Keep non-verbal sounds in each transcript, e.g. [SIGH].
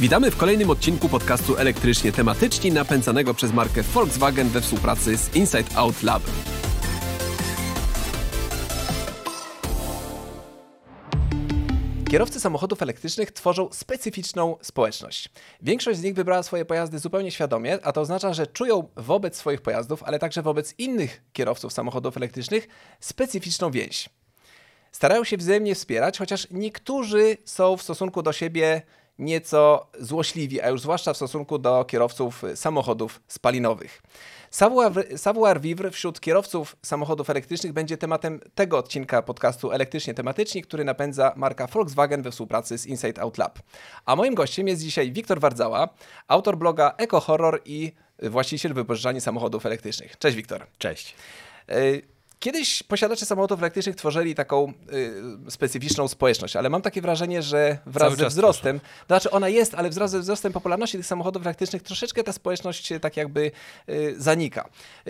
Witamy w kolejnym odcinku podcastu Elektrycznie Tematyczni napędzanego przez markę Volkswagen we współpracy z Inside Out Lab. Kierowcy samochodów elektrycznych tworzą specyficzną społeczność. Większość z nich wybrała swoje pojazdy zupełnie świadomie, a to oznacza, że czują wobec swoich pojazdów, ale także wobec innych kierowców samochodów elektrycznych specyficzną więź. Starają się wzajemnie wspierać, chociaż niektórzy są w stosunku do siebie nieco złośliwi, a już zwłaszcza w stosunku do kierowców samochodów spalinowych. Savoir vivre wśród kierowców samochodów elektrycznych będzie tematem tego odcinka podcastu Elektrycznie Tematyczni, który napędza marka Volkswagen we współpracy z Inside Out Lab. A moim gościem jest dzisiaj Wiktor Wardzała, autor bloga Eco Horror i właściciel wypożyczalni samochodów elektrycznych. Cześć Wiktor. Cześć. Kiedyś posiadacze samochodów elektrycznych tworzyli taką y, specyficzną społeczność, ale mam takie wrażenie, że wraz Cały ze wzrostem, to znaczy ona jest, ale wraz ze wzrostem popularności tych samochodów elektrycznych troszeczkę ta społeczność tak jakby y, zanika.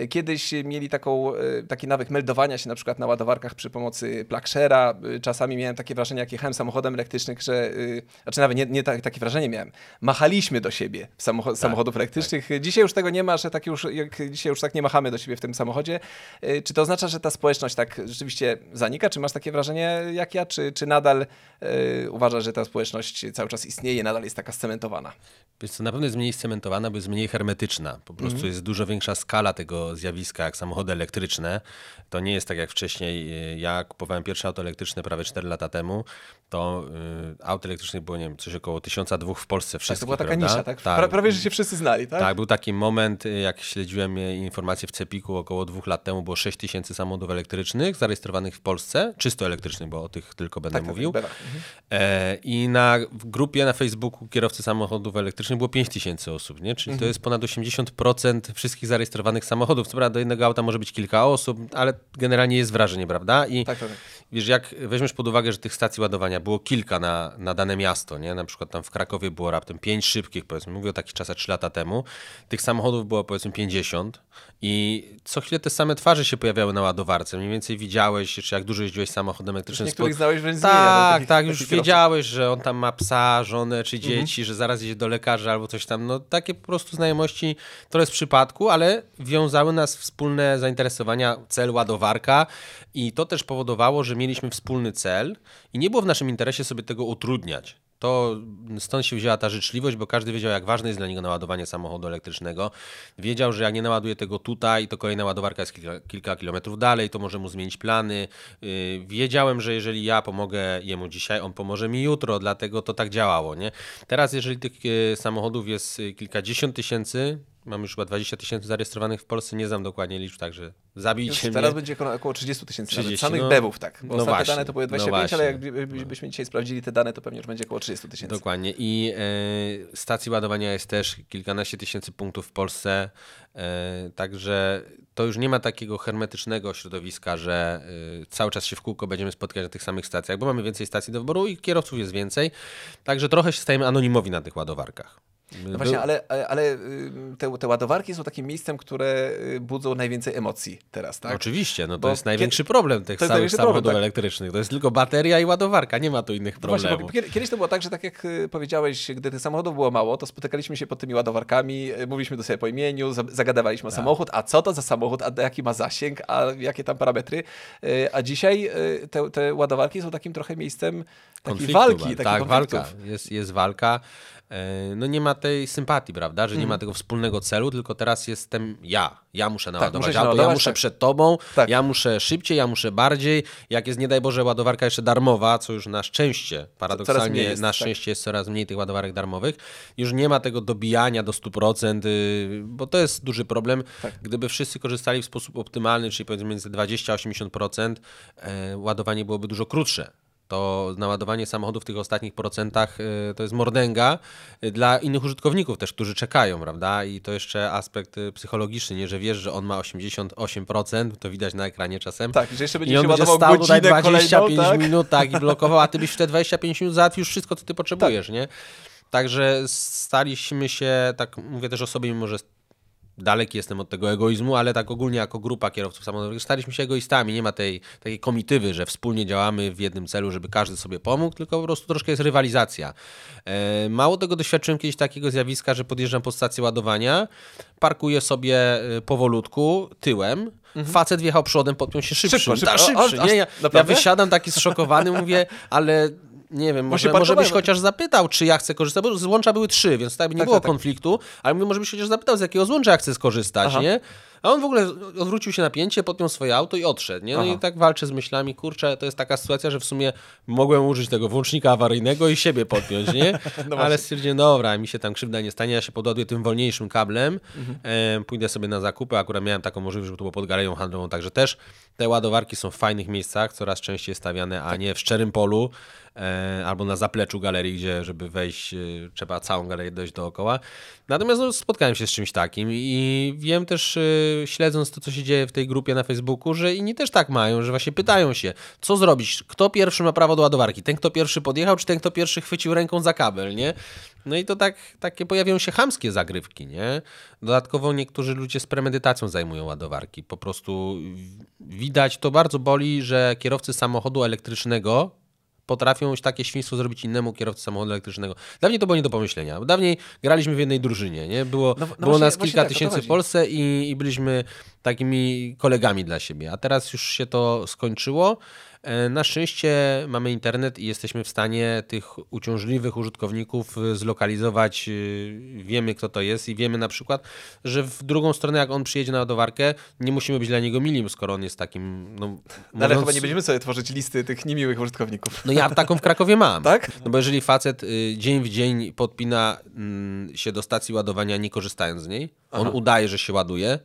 Kiedyś mieli taką, y, taki nawyk meldowania się na przykład na ładowarkach przy pomocy plakshera. Y, Czasami miałem takie wrażenie, jak jechałem samochodem elektrycznym, że, y, znaczy nawet nie, nie tak, takie wrażenie miałem, machaliśmy do siebie w samocho- samochodów elektrycznych. Dzisiaj już tego nie ma, że tak już, jak dzisiaj już tak nie machamy do siebie w tym samochodzie. Y, Czy to oznacza, że ta społeczność tak rzeczywiście zanika? Czy masz takie wrażenie jak ja? Czy, czy nadal y, uważasz, że ta społeczność cały czas istnieje, nadal jest taka scementowana? Wiesz co, na pewno jest mniej scementowana, bo jest mniej hermetyczna. Po prostu jest dużo większa skala tego zjawiska, jak samochody elektryczne. To nie jest tak jak wcześniej. y, Ja kupowałem pierwsze auto elektryczne prawie 4 lata temu, to y, aut elektrycznych było, nie wiem, coś około 1002 w Polsce Tak, wszystkich, to była taka prawda? nisza, tak? Pra, prawie, że się wszyscy znali, tak? Tak, był taki moment, y, jak śledziłem y, informacje w Cepiku około dwóch lat temu, było 6 tysięcy samochodów elektrycznych zarejestrowanych w Polsce, czysto elektrycznych, bo o tych tylko będę tak, tak, mówił. Bela. Mhm. E, I na w grupie na Facebooku kierowcy samochodów elektrycznych było 5 tysięcy osób, nie? czyli to Mhm. jest ponad 80% wszystkich zarejestrowanych samochodów. Co prawda do jednego auta może być kilka osób, ale generalnie jest wrażenie, prawda? I Tak, tak, tak. wiesz, jak weźmiesz pod uwagę, że tych stacji ładowania było kilka na, na dane miasto, nie? na przykład tam w Krakowie było raptem 5 szybkich, powiedzmy, mówię o takich czasach 3 lata temu, tych samochodów było powiedzmy 50 i co chwilę te same twarze się pojawiały na ładowarce. Mniej więcej widziałeś, czy jak dużo jeździłeś samochodem elektrycznym. spod- znałeś imienia, Tak, takich- tak, już kierowców. wiedziałeś, że on tam ma psa, żonę czy Mhm. dzieci, że zaraz jedzie do lekarza albo coś tam. No takie po prostu znajomości to jest przypadku, ale wiązały nas wspólne zainteresowania, cel ładowarka i to też powodowało, że mieliśmy wspólny cel i nie było w naszym interesie sobie tego utrudniać. To stąd się wzięła ta życzliwość, bo każdy wiedział, jak ważne jest dla niego naładowanie samochodu elektrycznego. Wiedział, że jak nie naładuje tego tutaj, to kolejna ładowarka jest kilka, kilka kilometrów dalej, to może mu zmienić plany. Yy, Wiedziałem, że jeżeli ja pomogę jemu dzisiaj, on pomoże mi jutro, dlatego to tak działało. Nie? Teraz, jeżeli tych yy, samochodów jest yy, kilkadziesiąt tysięcy, mam już chyba 20 tysięcy zarejestrowanych w Polsce, nie znam dokładnie liczb, także zabijcie mnie. teraz będzie około- około 30 tysięcy nawet 30, samych no. BEW-ów, tak. Bo No ostatnie właśnie, dane to były no 25, ale jak właśnie. by- byśmy dzisiaj sprawdzili te dane, to pewnie już będzie około 30 tysięcy. Dokładnie. I e, stacji ładowania jest też kilkanaście tysięcy punktów w Polsce. E, także to już nie ma takiego hermetycznego środowiska, że e, cały czas się w kółko będziemy spotykać na tych samych stacjach, bo mamy więcej stacji do wyboru i kierowców jest więcej. Także trochę się stajemy anonimowi na tych ładowarkach. No właśnie, ale, ale y, te, te ładowarki są takim miejscem, które y, budzą najwięcej emocji teraz, tak? Oczywiście, no to Bo jest największy kiedy- problem tych całych największy problem, samochodów tak. elektrycznych. To jest tylko bateria i ładowarka, nie ma tu innych No właśnie, problemów. kiedyś to było tak, że tak jak y, powiedziałeś, gdy tych samochodów było mało, to spotykaliśmy się pod tymi ładowarkami, mówiliśmy do siebie po imieniu, za- zagadywaliśmy o Tak. samochód, a co to za samochód, a jaki ma zasięg, a jakie tam parametry. A dzisiaj te, te ładowarki są takim trochę miejscem takiej konfliktu, walki. takich tak, konfliktów. walka. Jest, jest walka. E, No nie ma tej sympatii, prawda? Że nie ma tego wspólnego celu, tylko teraz jestem ja. Ja muszę naładować muszę się auto, ja naładować, muszę tak. przed tobą, Tak. ja muszę szybciej, ja muszę bardziej. Jak jest, nie daj Boże, ładowarka jeszcze darmowa, co już na szczęście, paradoksalnie, jest, na tak. szczęście jest coraz mniej tych ładowarek darmowych, już nie ma tego dobijania do 100%, y, bo to jest duży problem. Tak. Gdyby wszyscy korzystali w sposób optymalny, czyli powiedzmy między 20 a 80%, e, ładowanie byłoby dużo krótsze to naładowanie samochodów w tych ostatnich procentach y, to jest mordęga y, dla innych użytkowników też, którzy czekają, prawda? I to jeszcze aspekt y, psychologiczny, nie, że wiesz, że on ma 88%, to widać na ekranie czasem. Tak, że jeszcze będzie I on się będzie stał tutaj godzinę 25 kolejną, tak? minut tak, i [LAUGHS] blokował, a ty byś w te 25 minut załatwił już wszystko, co ty potrzebujesz, nie? Także staliśmy się, tak mówię też o sobie, mimo że daleki jestem od tego egoizmu, ale tak ogólnie jako grupa kierowców samochodowych staliśmy się egoistami. Nie ma tej takiej komitywy, że wspólnie działamy w jednym celu, żeby każdy sobie pomógł, tylko po prostu troszkę jest rywalizacja. E, mało tego doświadczyłem kiedyś takiego zjawiska, że podjeżdżam pod stację ładowania, parkuję sobie e, powolutku tyłem, Facet wjechał przodem, podpiął się szybszy. Szybko, szybko. Ta, O, o, szybszy. aż- Nie, ja, ja wysiadam taki zszokowany, mówię, ale nie wiem, może, może byś chociaż zapytał, czy ja chcę korzystać, bo złącza były trzy, więc tak by nie Tak, było tak, tak. konfliktu, ale mówię, może byś chociaż zapytał, z jakiego złącza ja chcę skorzystać, Aha. nie? A on w ogóle odwrócił się na pięcie, podpiął swoje auto i odszedł, nie? No Aha. i tak walczy z myślami, kurczę, to jest taka sytuacja, że w sumie mogłem użyć tego włącznika awaryjnego i siebie podpiąć, nie? [LAUGHS] No ale stwierdziłem, dobra, mi się tam krzywda nie stanie, ja się podładuję tym wolniejszym kablem, Mhm. e, pójdę sobie na zakupy, akurat miałem taką możliwość, żeby to było pod galerią handlową, także też te ładowarki są w fajnych miejscach, coraz częściej stawiane, a nie w szczerym polu, e, albo na zapleczu galerii, gdzie żeby wejść, e, trzeba całą galerię dojść dookoła. Natomiast no, spotkałem się z czymś takim i wiem też, e, śledząc to, co się dzieje w tej grupie na Facebooku, że inni też tak mają, że właśnie pytają się, co zrobić, kto pierwszy ma prawo do ładowarki, ten, kto pierwszy podjechał, czy ten, kto pierwszy chwycił ręką za kabel, nie? No i to tak, takie pojawiają się chamskie zagrywki, nie? Dodatkowo niektórzy ludzie z premedytacją zajmują ładowarki. Po prostu widać, to bardzo boli, że kierowcy samochodu elektrycznego potrafią takie świństwo zrobić innemu kierowcy samochodu elektrycznego. Dawniej to było nie do pomyślenia. Dawniej graliśmy w jednej drużynie, nie? Było, No- no było właśnie- nas kilka tak, tysięcy w. Polsce i, i byliśmy takimi kolegami dla siebie. A teraz już się to skończyło. E, Na szczęście mamy internet i jesteśmy w stanie tych uciążliwych użytkowników e, zlokalizować. e, Wiemy, kto to jest i wiemy na przykład, że w drugą stronę, jak on przyjedzie na ładowarkę, nie musimy być dla niego mili, skoro on jest takim. No, No, ale mówiąc- chyba nie będziemy sobie tworzyć listy tych niemiłych użytkowników. no ja taką w Krakowie mam. [LAUGHS] Tak? No bo jeżeli facet y, dzień w dzień podpina mm, się do stacji ładowania nie korzystając z niej, on udaje, że się ładuje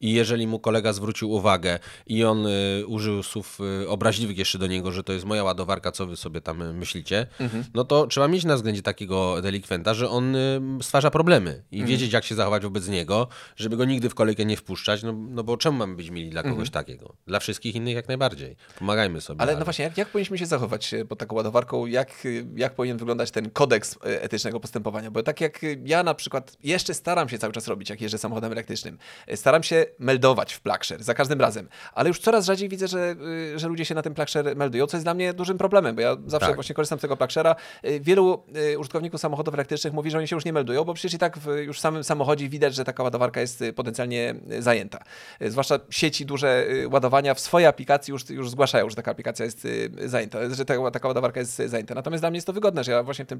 i jeżeli mu kolega zwrócił uwagę i on y, użył słów y, obraźliwych jeszcze do niego, że to jest moja ładowarka, co wy sobie tam y, myślicie, no to trzeba mieć na względzie takiego delikwenta, że on stwarza problemy i wiedzieć, jak się zachować wobec niego, żeby go nigdy w kolejkę nie wpuszczać, no, no bo czemu mamy być mili dla kogoś takiego? Dla wszystkich innych jak najbardziej. Pomagajmy sobie. Ale no właśnie, jak, jak powinniśmy się zachować pod taką ładowarką? Jak, jak powinien wyglądać ten kodeks etycznego postępowania? Bo tak jak ja na przykład jeszcze staram się cały czas robić, jak jeżdżę samochodem elektrycznym, staram się meldować w Plugshare za każdym razem, ale już coraz rzadziej widzę, że, e, że ludzie się na tym Plugshare meldują, co jest dla mnie dużym problemem, bo ja zawsze Tak. właśnie korzystam z tego Plugshare'a. E, Wielu e, użytkowników samochodów elektrycznych mówi, że oni się już nie meldują, bo przecież i tak w, już w samym samochodzie widać, że taka ładowarka jest potencjalnie zajęta. Zwłaszcza sieci duże ładowania w swojej aplikacji już, już zgłaszają, że taka aplikacja jest y, zajęta, że ta, taka ładowarka jest y, zajęta. Natomiast dla mnie jest to wygodne, że ja właśnie w tym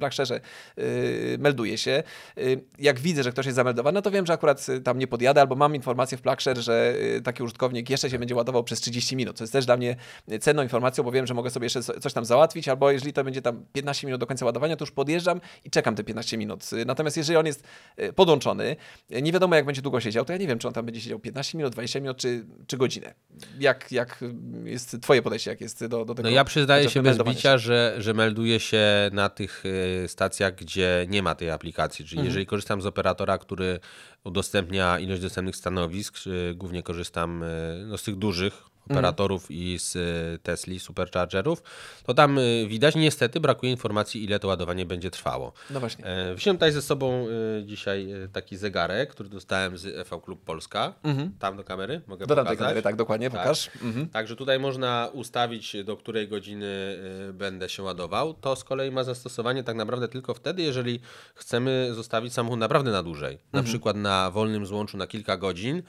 y, melduję się. Y, jak widzę, że ktoś jest zameldowany, no to wiem, że akurat y, tam nie podjadę, albo mam informację w Plugshare, że y, taki użytkownik jeszcze się będzie ładował przez 30 minut, co jest też dla mnie cenną informacją, bo wiem, że mogę sobie jeszcze co- coś tam załatwić, albo jeżeli to będzie tam 15 minut do końca ładowania, to już podjeżdżam i czekam te 15 minut. Natomiast jeżeli on jest y, podłączony, y, nie wiadomo jak będzie długo siedział, to ja nie wiem, czy on tam będzie siedział 15 minut, 20 minut, czy, czy godzinę. Jak, jak jest twoje podejście, jak jest do, do tego? No ja przyznaję się bez bicia, że, że melduję się na tych stacjach, gdzie nie ma tej aplikacji. Czyli jeżeli korzystam z operatora, który udostępnia ilość dostępnych stanowisk, y, głównie korzystam y, no, z tych dużych operatorów i z y, Tesli, superchargerów, to tam y, widać, niestety brakuje informacji, ile to ładowanie będzie trwało. No właśnie. E, Wziąłem tutaj ze sobą dzisiaj taki zegarek, który dostałem z EV Klub Polska. Tam do kamery mogę Dodam pokazać. kamery, tak, dokładnie, Tak. pokaż. Mhm. Także tutaj można ustawić, do której godziny będę się ładował. To z kolei ma zastosowanie tak naprawdę tylko wtedy, jeżeli chcemy zostawić samochód naprawdę na dłużej. Na Mhm. przykład na wolnym złączu na kilka godzin.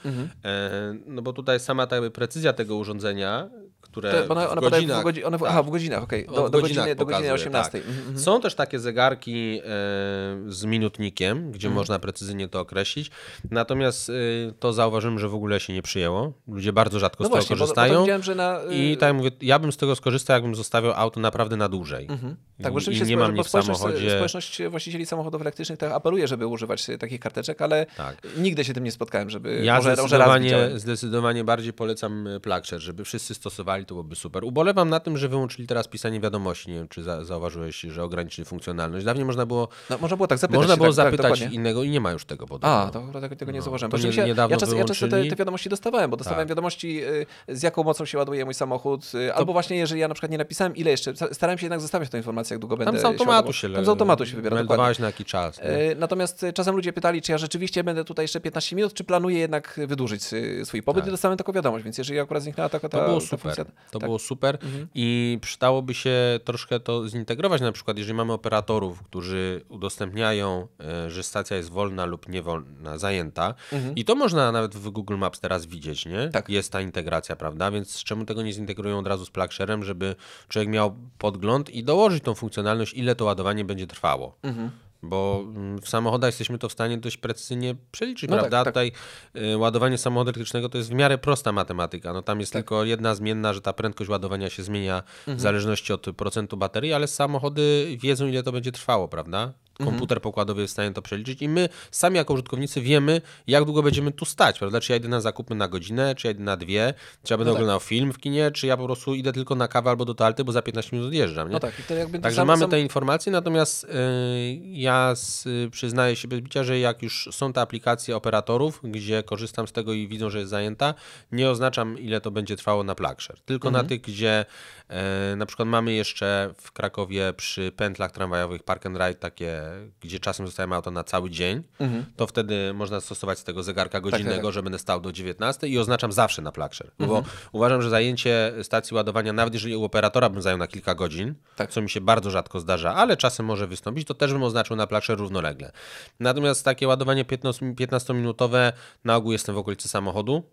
E, no bo tutaj sama ta precyzja tego urządzenia, które bo ona, w godzinach... w, godzi, one, tak. aha, w godzinach, okej. O, Do, w do, godziny, do godziny pokazuje, 18. tak. Mhm, mhm. Są też takie zegarki e, z minutnikiem, gdzie można precyzyjnie to określić. Natomiast e, to zauważyłem, że w ogóle się nie przyjęło. Ludzie bardzo rzadko No z tego właśnie, bo, bo to korzystają. widziałem, że na... y, I tak jak mówię, ja bym z tego skorzystał, jakbym zostawiał auto naprawdę na dłużej. Tak, bo I, rzeczywiście I nie mam bo mnie w społeczność, samochodzie. społeczność właścicieli samochodów elektrycznych tak apeluje, żeby używać e, takich karteczek, ale Tak. nigdy się tym nie spotkałem, żeby Ja może, może raz zdecydowanie, widziałem. zdecydowanie bardziej polecam Plugshare, żeby wszyscy stosowali to byłoby super. Ubolewam na tym, że wyłączyli teraz pisanie wiadomości. Nie wiem, czy za, zauważyłeś, że ograniczyli funkcjonalność. Dawniej można było, No, można było tak zapytać. można było tak, tak, zapytać dokładnie. innego i nie ma już tego podobno. A, to tego, tego nie No, zauważyłem. to nie- niedawno ja, czas, ja często te, te wiadomości dostawałem, bo dostawałem Tak. wiadomości, y, z jaką mocą się ładuje mój samochód, y, albo właśnie jeżeli ja na przykład nie napisałem, ile jeszcze, starałem się jednak zostawiać tę informację, jak długo będę Tam z się automatu się Tam z automatu się wybiera, meldowałeś na jaki czas. nie? E, Natomiast czasem ludzie pytali, czy ja rzeczywiście będę tutaj jeszcze 15 minut, czy planuję jednak wydłużyć swój pobyt Tak. i dostałem taką wiadomość, więc jeżeli akurat zniknęła taka ta, To było super. To tak. było super i przydałoby się troszkę to zintegrować. Na przykład, jeżeli mamy operatorów, którzy udostępniają, e, że stacja jest wolna lub niewolna, zajęta, i to można nawet w Google Maps teraz widzieć, nie? Tak. Jest ta integracja, prawda? Więc czemu tego nie zintegrują od razu z PlugShare'em, żeby człowiek miał podgląd i dołożyć tą funkcjonalność, ile to ładowanie będzie trwało. Bo mm, w samochodach jesteśmy to w stanie dość precyzyjnie przeliczyć, No tak, prawda? tak. Tutaj y, ładowanie samochodu elektrycznego to jest w miarę prosta matematyka. No tam jest Tak. tylko jedna zmienna, że ta prędkość ładowania się zmienia Mhm. w zależności od procentu baterii, ale samochody wiedzą, ile to będzie trwało, prawda? Mhm. Komputer pokładowy jest w stanie to przeliczyć i my sami jako użytkownicy wiemy, jak długo będziemy tu stać, prawda? Czy ja idę na zakupy na godzinę, czy ja idę na dwie, czy ja będę tak. oglądał film w kinie, czy ja po prostu idę tylko na kawę albo do toalety, bo za 15 minut odjeżdżam, nie? No tak, i to jakby Także sam- mamy sam- te informacje, natomiast y, ja s, y, przyznaję się bez bicia, że jak już są te aplikacje operatorów, gdzie korzystam z tego i widzą, że jest zajęta, nie oznaczam ile to będzie trwało na PlugShare. Tylko Mhm. na tych, gdzie e, na przykład mamy jeszcze w Krakowie przy pętlach tramwajowych Park and Ride takie, gdzie czasem zostają auto na cały dzień, to wtedy można stosować z tego zegarka godzinnego, Mhm. tak. że będę stał do 19 i oznaczam zawsze na. Bo Mhm. uważam, że zajęcie stacji ładowania, nawet jeżeli u operatora bym zajął na kilka godzin, Tak. co mi się bardzo rzadko zdarza, ale czasem może wystąpić, to też bym oznaczył na plaszę równolegle. Natomiast takie ładowanie 15 15-minutowe na ogół jestem w okolicy samochodu,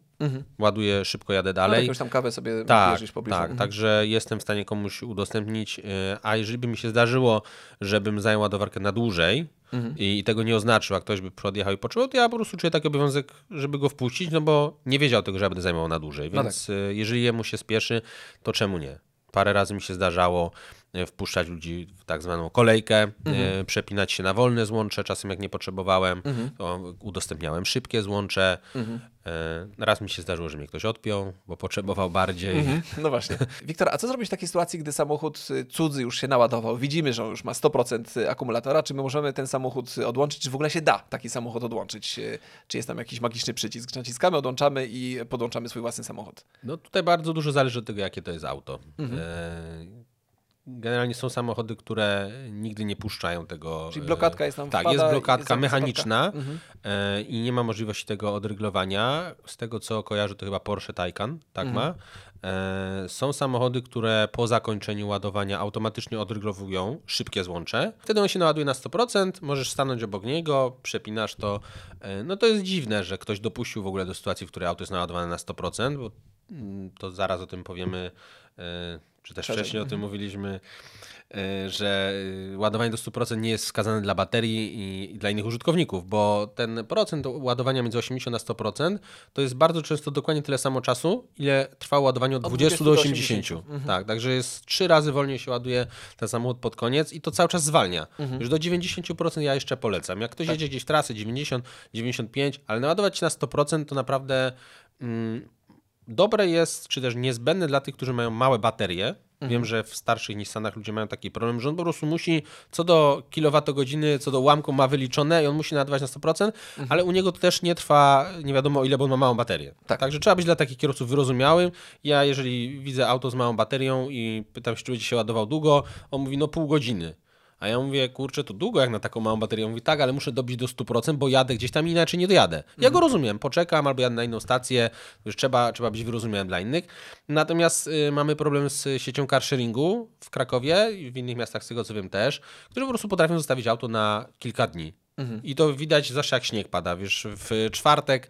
ładuję, szybko jadę no, dalej. jakąś tam kawę sobie Tak, bierzesz pobliżu. tak, Mhm. także jestem w stanie komuś udostępnić, yy, a jeżeli by mi się zdarzyło, żebym zajął ładowarkę na dłużej Mhm. i, tego nie oznaczył, a ktoś by podjechał i poczuł, to ja po prostu czuję taki obowiązek, żeby go wpuścić, no bo nie wiedział tego, że ja będę zajmował na dłużej, No więc yy, jeżeli jemu się spieszy, to czemu nie? Parę razy mi się zdarzało wpuszczać ludzi w tak zwaną kolejkę, yy, przepinać się na wolne złącze, czasem jak nie potrzebowałem, to udostępniałem szybkie złącze. Yy, raz mi się zdarzyło, że mnie ktoś odpiął, bo potrzebował bardziej. No właśnie. [LAUGHS] Wiktor, a co zrobić w takiej sytuacji, gdy samochód y, cudzy już się naładował? Widzimy, że on już ma 100% akumulatora. Czy my możemy ten samochód y, odłączyć? Czy w ogóle się da taki samochód odłączyć? Y, Czy jest tam jakiś magiczny przycisk? Naciskamy, odłączamy i podłączamy swój własny samochód. No tutaj bardzo dużo zależy od tego, jakie to jest auto. Mhm. E, Generalnie są samochody, które nigdy nie puszczają tego. Czyli e, blokadka jest tam Tak, wpada jest blokadka jest mechaniczna. Mhm. e, i nie ma możliwości tego odryglowania. Z tego co kojarzę, to chyba Porsche Taycan tak Mhm. ma. E, Są samochody, które po zakończeniu ładowania automatycznie odryglowują szybkie złącze. Wtedy on się naładuje na 100%, możesz stanąć obok niego, przepinasz to. E, No to jest dziwne, że ktoś dopuścił w ogóle do sytuacji, w której auto jest naładowane na 100%, bo mm, to zaraz o tym powiemy, e, czy też Szerzej. wcześniej o tym mówiliśmy, e, że e, ładowanie do 100% nie jest wskazane dla baterii i, dla innych użytkowników, bo ten procent ładowania między 80 a 100% to jest bardzo często dokładnie tyle samo czasu, ile trwa ładowanie od, Od 20, 20 do do 80. 80. Tak, także jest trzy razy wolniej się ładuje ten samochód pod koniec i to cały czas zwalnia. Już do 90% ja jeszcze polecam. Jak ktoś jedzie gdzieś w trasy 90, 95, ale naładować się na 100% to naprawdę mm, dobre jest, czy też niezbędne dla tych, którzy mają małe baterie. Wiem, że w starszych Nissanach ludzie mają taki problem, że on po prostu musi co do kilowatogodziny, co do ułamku ma wyliczone i on musi nadawać na 100%, ale u niego to też nie trwa nie wiadomo ile, bo on ma małą baterię. Tak. Także trzeba być dla takich kierowców wyrozumiałym. Ja jeżeli widzę auto z małą baterią i pytam się, czy będzie się ładował długo, on mówi no pół godziny. A ja mówię, kurczę, to długo jak na taką małą baterię. On mówi, tak, ale muszę dobić do 100%, bo jadę gdzieś tam inaczej nie dojadę. Ja go rozumiem, poczekam albo jadę na inną stację, już trzeba, trzeba być wyrozumiałym dla innych. Natomiast y, mamy problem z siecią carsharingu w Krakowie i w innych miastach, z tego co wiem też, którzy po prostu potrafią zostawić auto na kilka dni. I to widać zawsze jak śnieg pada. Wiesz, w czwartek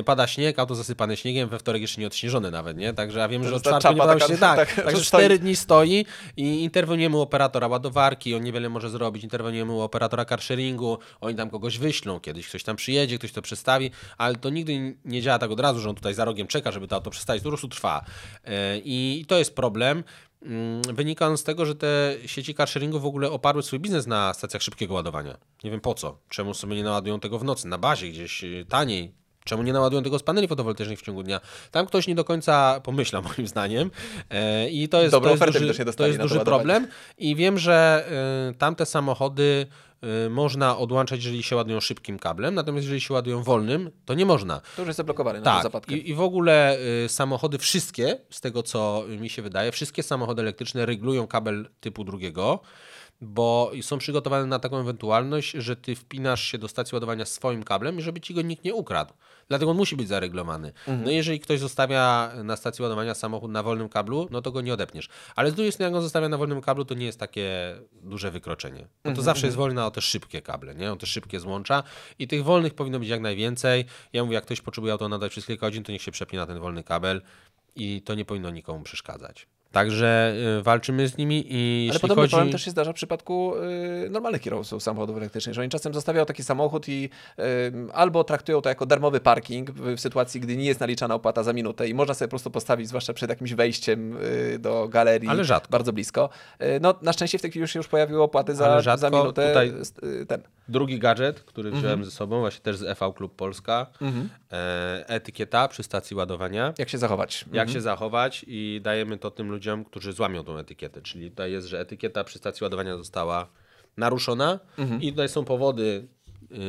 y, pada śnieg, auto zasypane śniegiem, we wtorek jeszcze nie odśnieżone nawet, nie? Także ja wiem, że od czwartku nie czapa padał taka, śnieg. Tak, [LAUGHS] tak, że także cztery dni stoi i interweniujemy u operatora ładowarki, on niewiele może zrobić, interweniujemy u operatora carsharingu, oni tam kogoś wyślą, kiedyś ktoś tam przyjedzie, ktoś to przestawi, ale to nigdy nie działa tak od razu, że on tutaj za rogiem czeka, żeby to auto przestawić, to po prostu trwa. E, I to jest problem. Mm, Wynika on z tego, że te sieci carsharingu w ogóle oparły swój biznes na stacjach szybkiego ładowania. Nie wiem po co. Czemu sobie nie naładują tego w nocy, na bazie gdzieś y, taniej, Czemu nie naładują tego z paneli fotowoltaicznych w ciągu dnia? Tam ktoś nie do końca pomyślał, [LAUGHS] moim zdaniem. E, I to jest, to jest duży, to jest duży problem. I wiem, że y, tamte samochody można odłączać, jeżeli się ładują szybkim kablem, natomiast jeżeli się ładują wolnym, to nie można. To już jest zablokowany na Tak, zapadkę. i, i w ogóle y, samochody wszystkie, z tego co mi się wydaje, wszystkie samochody elektryczne regulują kabel typu drugiego, bo są przygotowane na taką ewentualność, że ty wpinasz się do stacji ładowania swoim kablem i żeby ci go nikt nie ukradł. Dlatego on musi być zareglowany. No jeżeli ktoś zostawia na stacji ładowania samochód na wolnym kablu, no to go nie odepniesz. Ale z drugiej strony, jak on zostawia na wolnym kablu, to nie jest takie duże wykroczenie. Bo to zawsze jest wolna o te szybkie kable, nie? o te szybkie złącza i tych wolnych powinno być jak najwięcej. Ja mówię, jak ktoś potrzebuje auto nadać przez kilka godzin, to niech się przepnie na ten wolny kabel i to nie powinno nikomu przeszkadzać. Także y, walczymy z nimi i Ale podobny chodzi... problem też się zdarza w przypadku y, normalnych kierowców samochodów elektrycznych, że oni czasem zostawiają taki samochód i y, albo traktują to jako darmowy parking w, sytuacji, gdy nie jest naliczana opłata za minutę i można sobie po prostu postawić, zwłaszcza przed jakimś wejściem y, do galerii, Ale rzadko. bardzo blisko. No na szczęście w tej chwili już się już pojawiły opłaty za, Ale rzadko. za minutę. Tutaj- ten. Drugi gadżet, który Mhm. wziąłem ze sobą, właśnie też z EV Klub Polska, e, etykieta przy stacji ładowania. Jak się zachować? Jak się zachować i dajemy to tym ludziom, którzy złamią tą etykietę. Czyli tutaj jest, że etykieta przy stacji ładowania została naruszona i tutaj są powody,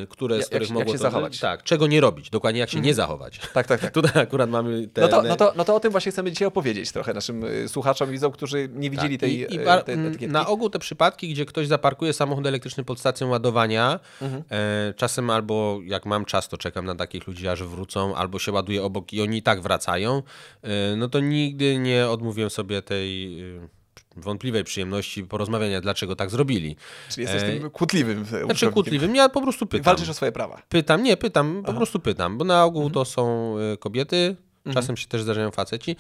które, Ja- z których Mhm. jak się- jak mogło się to... zachować. Tak, czego nie robić, dokładnie jak się nie zachować. [LAUGHS] Tak, tak, tak. Tutaj akurat mamy te... No to, no, to, no to o tym właśnie chcemy dzisiaj opowiedzieć trochę naszym y, słuchaczom i widzom, którzy nie widzieli tej, Tak. I, i y, bar- tej m, etykietki. Na ogół te przypadki, gdzie ktoś zaparkuje samochód elektryczny pod stacją ładowania, Mhm. e, czasem albo jak mam czas, to czekam na takich ludzi, aż wrócą, albo się ładuje obok i oni i tak wracają, e, no to nigdy nie odmówiłem sobie tej e, wątpliwej przyjemności porozmawiania, dlaczego tak zrobili. Czyli jesteś e, tym kłótliwym y, Znaczy kłótliwym, ja po prostu pytam. Walczysz o swoje prawa. Pytam, nie, pytam, po prostu pytam, bo na ogół Mhm. to są y, kobiety, czasem się też zdarzają faceci.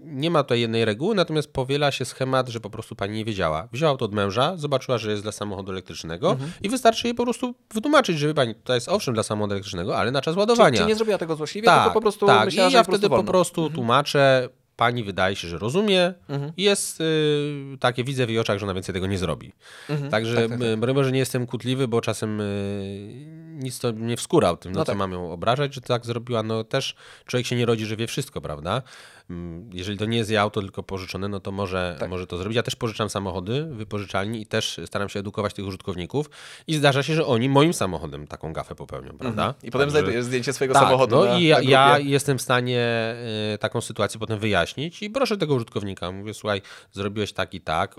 Nie ma tutaj jednej reguły, natomiast powiela się schemat, że po prostu pani nie wiedziała. Wzięła to od męża, zobaczyła, że jest dla samochodu elektrycznego Mhm. i wystarczy jej po prostu wytłumaczyć, że wie pani, to jest owszem dla samochodu elektrycznego, ale na czas Czy, ładowania. czy nie zrobiła tego złośliwie, tak, tylko po prostu tak. myślała, I ja po prostu wtedy po wolno. prostu tłumaczę, pani wydaje się, że rozumie i jest y, takie, widzę w jej oczach, że ona więcej tego nie zrobi. Także tak, tak, broń Boże, nie jestem kłótliwy, bo czasem y, nic to nie wskóra o tym, no, No co tak. mam ją obrażać, że tak zrobiła. No też człowiek się nie rodzi, że wie wszystko, prawda? Mm, Jeżeli to nie jest jej auto, tylko pożyczone, no to może, Tak. może to zrobić. Ja też pożyczam samochody wypożyczalni i też staram się edukować tych użytkowników i zdarza się, że oni moim samochodem taką gafę popełnią, prawda? I potem Także- znajdujesz zdjęcie swojego tak, samochodu no na, i ja, ja jestem w stanie y, taką sytuację potem wyjaśnić i proszę tego użytkownika. Mówię, słuchaj, zrobiłeś tak i tak.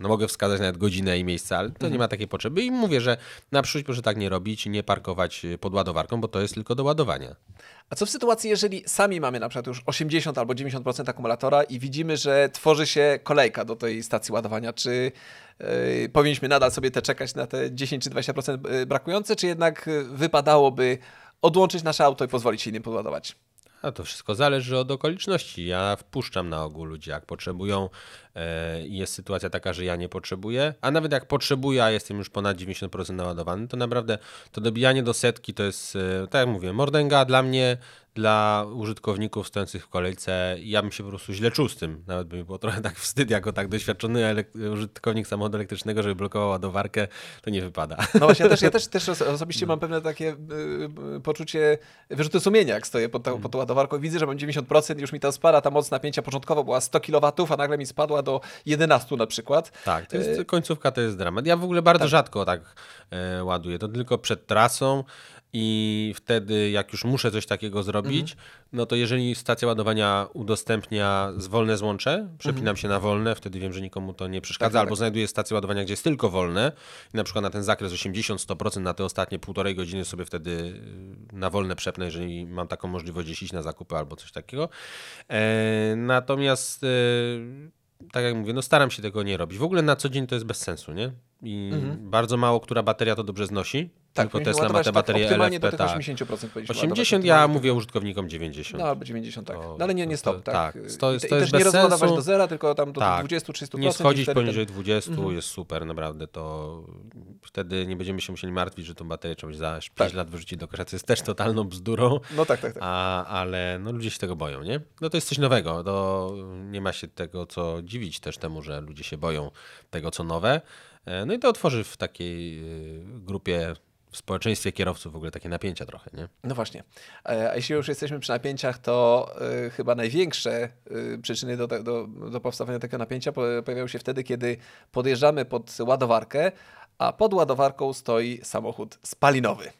No mogę wskazać nawet godzinę i miejsce, ale to Mhm. nie ma takiej potrzeby. I mówię, że na przyszłość proszę tak nie robić, nie parkować y, pod ładowarką, bo to jest tylko do ładowania. A co w sytuacji, jeżeli sami mamy na przykład już 80 albo 90% akumulatora i widzimy, że tworzy się kolejka do tej stacji ładowania? Czy yy, powinniśmy nadal sobie te czekać na te 10 czy 20% brakujące, czy jednak y, wypadałoby odłączyć nasze auto i pozwolić się innym podładować? A to wszystko zależy od okoliczności. Ja wpuszczam na ogół ludzi, jak potrzebują jest sytuacja taka, że ja nie potrzebuję, a nawet jak potrzebuję, a jestem już ponad 90% naładowany, to naprawdę to dobijanie do setki to jest, e, tak jak mówię, mordęga dla mnie, dla użytkowników stojących w kolejce. Ja bym się po prostu źle czuł z tym. Nawet by mi było trochę tak wstyd, jako tak doświadczony użytkownik samochodu elektrycznego, żeby blokował ładowarkę, to nie wypada. No właśnie, ja też, ja też, też oso- [LAUGHS] osobiście mam pewne takie y, poczucie wyrzutu sumienia, jak stoję pod, tą- pod tą ładowarką. Widzę, że mam 90%, już mi tam spada, ta moc napięcia początkowo była 100 kW, a nagle mi spadła do 11 na przykład. Tak, to jest, końcówka to jest dramat. Ja w ogóle bardzo rzadko tak e, ładuję. To tylko przed trasą i wtedy jak już muszę coś takiego zrobić, no to jeżeli stacja ładowania udostępnia z wolne złącze, przepinam się na wolne, wtedy wiem, że nikomu to nie przeszkadza, Tak, tak, albo tak. znajduję stację ładowania, gdzie jest tylko wolne i na przykład na ten zakres 80-100% na te ostatnie półtorej godziny sobie wtedy y, na wolne przepnę, jeżeli mam taką możliwość gdzieś iść na zakupy albo coś takiego. E, natomiast e, tak jak mówię, no staram się tego nie robić. W ogóle na co dzień to jest bez sensu, nie? I bardzo mało, która bateria to dobrze znosi. Tylko powinniśmy Tesla ma te tak baterie optymalnie LFP, do tych tak. 80% powinniśmy 80 ładować, ja mówię użytkownikom 90. No albo 90, tak. To- No ale nie, nie to- stop, tak. tak. To I, jest- i to też nie rozładować sensu. do zera, tylko tam do Tak. 20-30%. Nie schodzić wtedy poniżej ten- 20 Mhm. jest super, naprawdę to wtedy nie będziemy się musieli martwić, że tą baterię trzeba za 5 Tak. lat wyrzucić do kosza, co jest też totalną bzdurą. No tak, tak, tak. A, ale no, ludzie się tego boją, nie? No to jest coś nowego. To nie ma się tego co dziwić też temu, że ludzie się boją tego, co nowe. E, No i to otworzy w takiej y, grupie w społeczeństwie kierowców w ogóle takie napięcia trochę, nie? No właśnie. E, A jeśli już jesteśmy przy napięciach, to y, chyba największe y, przyczyny do, do, do powstawania tego napięcia po- pojawiają się wtedy, kiedy podjeżdżamy pod ładowarkę, a pod ładowarką stoi samochód spalinowy.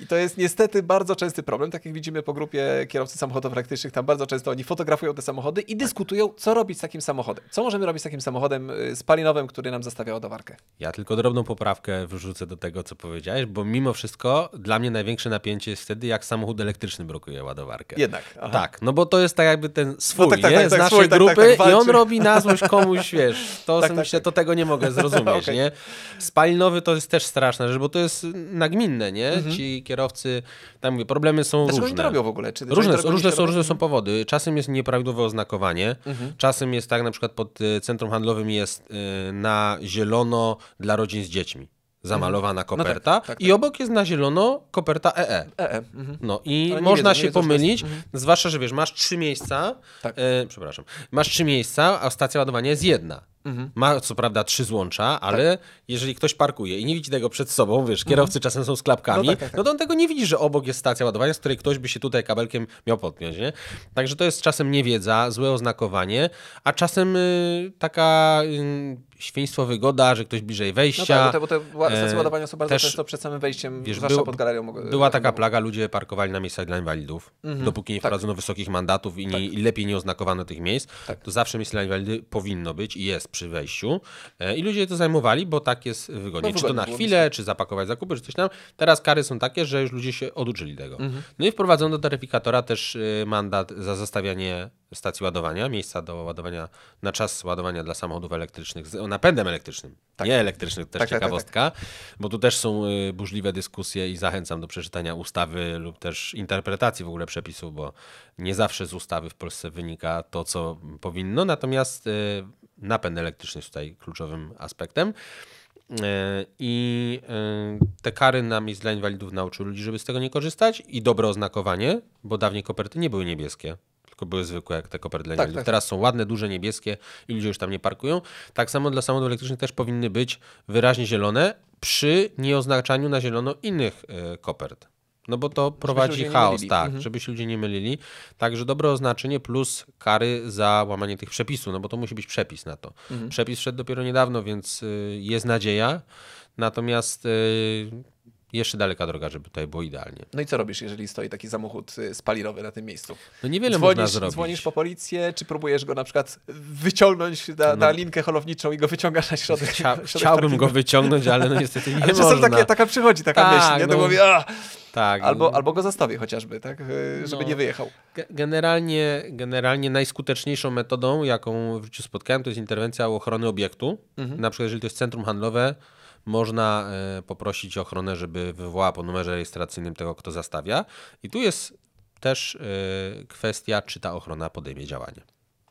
I to jest niestety bardzo częsty problem. Tak jak widzimy po grupie kierowców samochodów elektrycznych, tam bardzo często oni fotografują te samochody i dyskutują, co robić z takim samochodem. Co możemy robić z takim samochodem y, spalinowym, który nam zastawia ładowarkę. Ja tylko drobną poprawkę wrzucę do tego, co powiedziałeś, bo mimo wszystko dla mnie największe napięcie jest wtedy, jak samochód elektryczny blokuje ładowarkę. Jednak. aha. Tak, no bo to jest tak jakby ten swój, tak, tak, nie? tak, z tak, naszej swój, tak, grupy tak, i on robi na złość komuś, [LAUGHS] wiesz, to Tak, myślę, to tego nie mogę zrozumieć, [LAUGHS] Okej. nie? Spalinowy to jest też straszna rzecz, bo to jest nagminne, nie? Ci kierowcy, tam mówię, problemy są Mhm. Dlaczego różne. oni to robią w ogóle? Czy, Różne, robią różne, są, różne są powody. Czasem jest nieprawidłowe oznakowanie, Mhm. czasem jest tak, na przykład pod y, centrum handlowym jest y, na zielono dla rodzin z dziećmi zamalowana koperta tak, tak, i obok jest na zielono koperta EE. E, e, mhm. No i Ale można wiedzą, się wiedzą, pomylić, zwłaszcza, że wiesz, masz trzy miejsca, Tak. e, przepraszam, masz trzy miejsca, a stacja ładowania jest jedna. Mhm. Ma co prawda trzy złącza, ale Tak. jeżeli ktoś parkuje i nie widzi tego przed sobą, wiesz, kierowcy czasem są z klapkami, Mhm. No no, tak, tak, tak. to on tego nie widzi, że obok jest stacja ładowania, z której ktoś by się tutaj kabelkiem miał podpiąć, nie? Także to jest czasem niewiedza, złe oznakowanie, a czasem y, taka y, świństwo wygoda, że ktoś bliżej No wejścia. tak, bo te, bo te stacje e, ładowania są bardzo też, często przed samym wejściem, wiesz, zwłaszcza było- pod galerią. Była taka plaga, ludzie parkowali na miejscach dla inwalidów. Dopóki nie tak. wprowadzono wysokich mandatów i, nie, i lepiej nie oznakowano tych miejsc, Tak. to zawsze miejsce dla inwalidy powinno być i jest przy wejściu. E, I ludzie to zajmowali, bo tak jest wygodnie. No, czy to na chwilę, czy zapakować zakupy, czy coś tam. Teraz kary są takie, że już ludzie się oduczyli tego. Mhm. No i wprowadzono do taryfikatora też y, mandat za zostawianie stacji ładowania, miejsca do ładowania na czas ładowania dla samochodów elektrycznych z napędem elektrycznym. Nie elektrycznych, też Tak, tak, tak, ciekawostka, bo tu też są y, burzliwe dyskusje i zachęcam do przeczytania ustawy lub też interpretacji w ogóle przepisów, bo nie zawsze z ustawy w Polsce wynika to, co powinno, natomiast y, napęd elektryczny jest tutaj kluczowym aspektem. Y, I te kary na miejsc dla inwalidów nauczyły ludzi, żeby z tego nie korzystać i dobre oznakowanie, bo dawniej koperty nie były niebieskie, tylko były zwykłe jak te koperty dla Tak, tak. Teraz są ładne, duże, niebieskie i ludzie już tam nie parkują. Tak samo dla samochodów elektrycznych też powinny być wyraźnie zielone przy nieoznaczaniu na zielono innych y, kopert. No bo to prowadzi chaos, tak, Mhm. żeby się ludzie nie mylili. Także dobre oznaczenie plus kary za łamanie tych przepisów, no bo to musi być przepis na to. Mhm. Przepis wszedł dopiero niedawno, więc y, jest nadzieja. Natomiast y, jeszcze daleka droga, żeby tutaj było idealnie. No i co robisz, jeżeli stoi taki samochód y, spalinowy na tym miejscu? No niewiele można Dzwonisz, zrobić. dzwonisz po policję, czy próbujesz go na przykład wyciągnąć na, na linkę holowniczą i go wyciągasz na środek? No. Chcia, środek chciałbym parkingu? go wyciągnąć, ale no niestety nie [LAUGHS] Ale czasem można. takie, taka przychodzi taka Tak, myśl, nie? To no. mówię, a! tak. Albo, albo go zostawię chociażby, tak? Y, Żeby No. nie wyjechał. Ge- Generalnie, generalnie najskuteczniejszą metodą, jaką w życiu spotkałem, to jest interwencja ochrony obiektu. Mhm. Na przykład, jeżeli to jest centrum handlowe, można e, poprosić ochronę, żeby wywołała po numerze rejestracyjnym tego, kto zastawia. I tu jest też e, kwestia, czy ta ochrona podejmie działanie.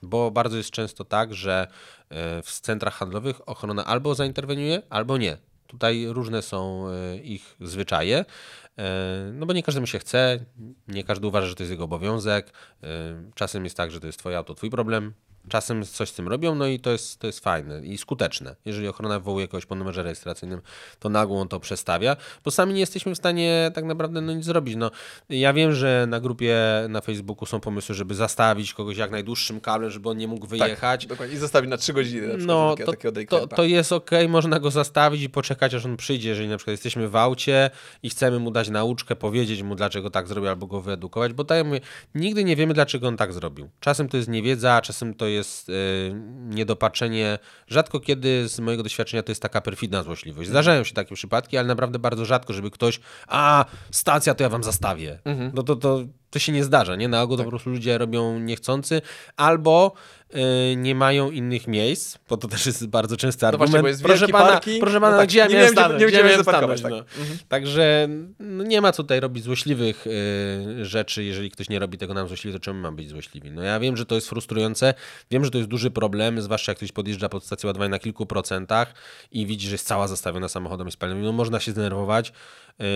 Bo bardzo jest często tak, że e, w centrach handlowych ochrona albo zainterweniuje, albo nie. Tutaj różne są ich zwyczaje, no bo nie każdemu się chce, nie każdy uważa, że to jest jego obowiązek. Czasem jest tak, że to jest twoje auto, twój problem. Czasem coś z tym robią, no i to jest, to jest fajne i skuteczne. Jeżeli ochrona wywołuje kogoś po numerze rejestracyjnym, to nagłą on to przestawia, bo sami nie jesteśmy w stanie tak naprawdę no, nic zrobić. No, ja wiem, że na grupie na Facebooku są pomysły, żeby zastawić kogoś jak najdłuższym kablem, żeby on nie mógł wyjechać. Tak, dokładnie. I zostawić na 3 godziny na przykład No, to, to, daycampa. to jest ok, można go zastawić i poczekać, aż on przyjdzie. Jeżeli na przykład jesteśmy w aucie i chcemy mu dać nauczkę, powiedzieć mu, dlaczego tak zrobił, albo go wyedukować, bo tak jak mówię, nigdy nie wiemy, dlaczego on tak zrobił. Czasem to jest niewiedza, czasem to jest e, niedopatrzenie. Rzadko kiedy z mojego doświadczenia to jest taka perfidna złośliwość. Zdarzają się takie przypadki, ale naprawdę bardzo rzadko, żeby ktoś, a stacja, to ja wam zastawię. Mhm. No to, to, to się nie zdarza, nie? Na ogół Tak. to po prostu ludzie robią niechcący, albo y, nie mają innych miejsc, bo to też jest bardzo częsty No argument. właśnie, bo jest proszę pana, proszę no pana tak, gdzie ja miałem stanąć? nie Gdzie gdzie miałem zaparkować, stanąć? tak. No. Także no, nie ma co tutaj robić złośliwych y, rzeczy. Jeżeli ktoś nie robi tego nam złośliwie, to czemu mam być złośliwi? No ja wiem, że to jest frustrujące, wiem, że to jest duży problem, zwłaszcza jak ktoś podjeżdża pod stację ładowania na kilku procentach i widzi, że jest cała zastawiona samochodem spalinowym. No można się zdenerwować.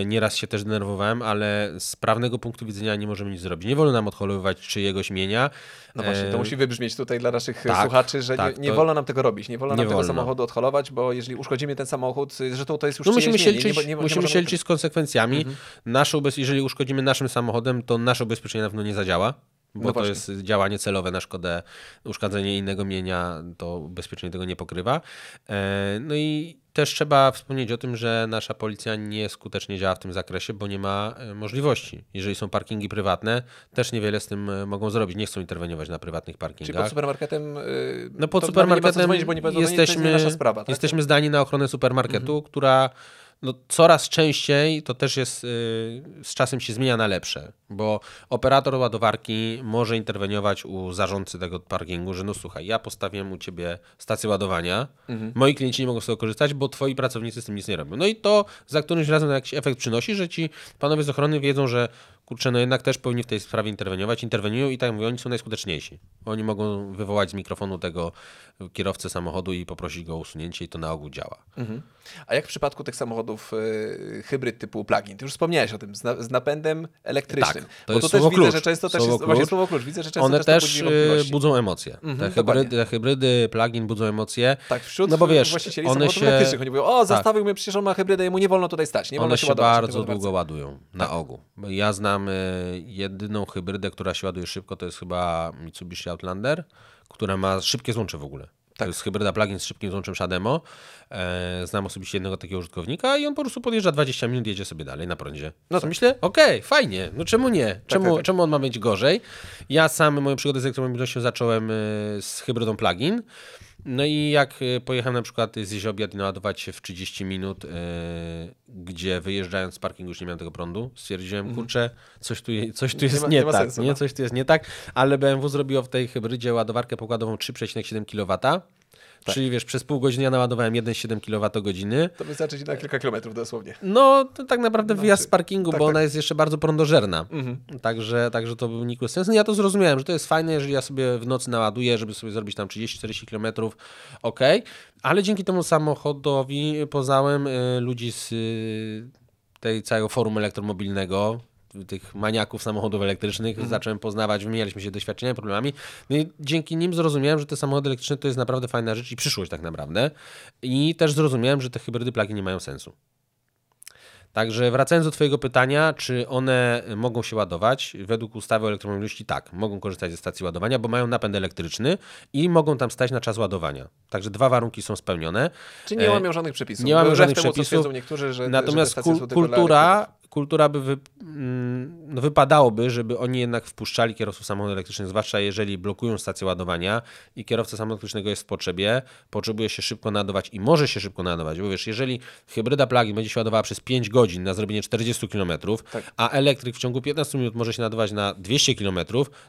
Y, Nieraz się też denerwowałem, ale z prawnego punktu widzenia nie możemy nic zrobić. Nie wolno nam odholowywać czyjegoś mienia. No właśnie, to E, musi wybrzmieć tutaj dla naszych tak, słuchaczy, że tak, nie, nie to- wolno nam tego robić, nie wolno Nie nam tego wolno. samochodu odholować, bo jeżeli uszkodzimy ten samochód, że to, to jest już No musimy się liczyć, nie, nie, musimy się tego- liczyć z konsekwencjami. Mhm. Nasze ubez... Jeżeli uszkodzimy naszym samochodem, to nasze ubezpieczenie na pewno nie zadziała, bo No to jest działanie celowe na szkodę, uszkadzenie innego mienia, to ubezpieczenie tego nie pokrywa. E, No i też trzeba wspomnieć o tym, że nasza policja nie skutecznie działa w tym zakresie, bo nie ma e, możliwości. Jeżeli są parkingi prywatne, też niewiele z tym e, mogą zrobić. Nie chcą interweniować na prywatnych Czyli parkingach. pod supermarketem. Yy, No pod supermarketem dzwonić, bo nie nie, to jest jesteśmy, nasza sprawa. Tak? jesteśmy zdani na ochronę supermarketu, która no, coraz częściej, to też jest, y, z czasem się zmienia na lepsze, bo operator ładowarki może interweniować u zarządcy tego parkingu, że no słuchaj, ja postawiłem u ciebie stację ładowania, Mhm. moi klienci nie mogą z tego korzystać, bo twoi pracownicy z tym nic nie robią. No i to za którymś razem jakiś efekt przynosi, że ci panowie z ochrony wiedzą, że kurczę, no jednak też powinni w tej sprawie interweniować, interweniują i tak mówię, oni są najskuteczniejsi. Oni mogą wywołać z mikrofonu tego kierowcę samochodu i poprosić go o usunięcie i to na ogół działa. Mhm. A jak w przypadku tych samochodów yy, hybryd typu plug-in? Ty już wspomniałeś o tym, z, na, z napędem elektrycznym. Tak, to Bo jest też słowo widzę, klucz. że często też Słowo jest, klucz. słowo klucz, widzę, że często One też, to też y, wątpliwości. budzą emocje. Mhm, te, hybrydy, te hybrydy, plugin budzą emocje. Tak, wśród no bo wiesz, właścicieli one samochodów się, Tak. elektrycznych. Oni mówią, o, zastawił mnie, przecież on ma hybrydę, jemu nie wolno tutaj stać, nie wolno one się się ładować. bardzo długo ładują, na ogół. Bo Ja znam y, jedyną hybrydę, która się ładuje szybko, to jest chyba Mitsubishi Outlander, która ma szybkie złącze w ogóle. To Tak. jest hybryda plugin z szybkim złączem Shademo. E, znam osobiście jednego takiego użytkownika i on po prostu podjeżdża 20 minut, jedzie sobie dalej na prądzie. No to myślę, okej, fajnie, no czemu nie? Czemu, tak, tak. czemu on ma być gorzej? Ja sam moją przygodę z elektromobilnością zacząłem y, z hybrydą plugin. No i jak y, pojechałem na przykład zjeść obiad i naładować się w 30 minut, y, gdzie wyjeżdżając z parkingu już nie miałem tego prądu, stwierdziłem, kurczę, coś tu, je, coś tu jest ma- nie, Mhm. nie ma tak, sensu, nie, no. coś tu jest nie tak, ale BMW zrobiło w tej hybrydzie ładowarkę pokładową 3,7 kW, Tak. czyli wiesz, przez pół godziny ja naładowałem 1,7 kWh. To wystarczy ci na kilka kilometrów dosłownie. No, to tak naprawdę wyjazd z parkingu, tak, bo tak. ona jest jeszcze bardzo prądożerna. Mhm. Także, także to był nikły sens. No ja to zrozumiałem, że to jest fajne, jeżeli ja sobie w nocy naładuję, żeby sobie zrobić tam 30-40 km, ok, ale dzięki temu samochodowi poznałem y, ludzi z y, tej całego forum elektromobilnego, tych maniaków samochodów elektrycznych, zacząłem poznawać, wymienialiśmy się doświadczeniami, problemami. No i dzięki nim zrozumiałem, że te samochody elektryczne to jest naprawdę fajna rzecz i przyszłość tak naprawdę. I też zrozumiałem, że te hybrydy plug nie mają sensu. Także wracając do Twojego pytania, czy one mogą się ładować? Według ustawy o elektromobilności tak, mogą korzystać ze stacji ładowania, bo mają napęd elektryczny i mogą tam stać na czas ładowania. Także dwa warunki są spełnione. Czyli nie E, łamią żadnych przepisów. nie łamią żadnych temu, przepisów. niektórzy, że Natomiast że kul- kultura, kultura by wy, mm, no wypadałoby, żeby oni jednak wpuszczali kierowców samochodów elektrycznych, zwłaszcza jeżeli blokują stację ładowania i kierowca samochodu elektrycznego jest w potrzebie, potrzebuje się szybko naładować i może się szybko naładować, bo wiesz, jeżeli hybryda plug-in będzie się ładowała przez 5 godzin na zrobienie 40 km, Tak. a elektryk w ciągu 15 minut może się naładować na 200 km,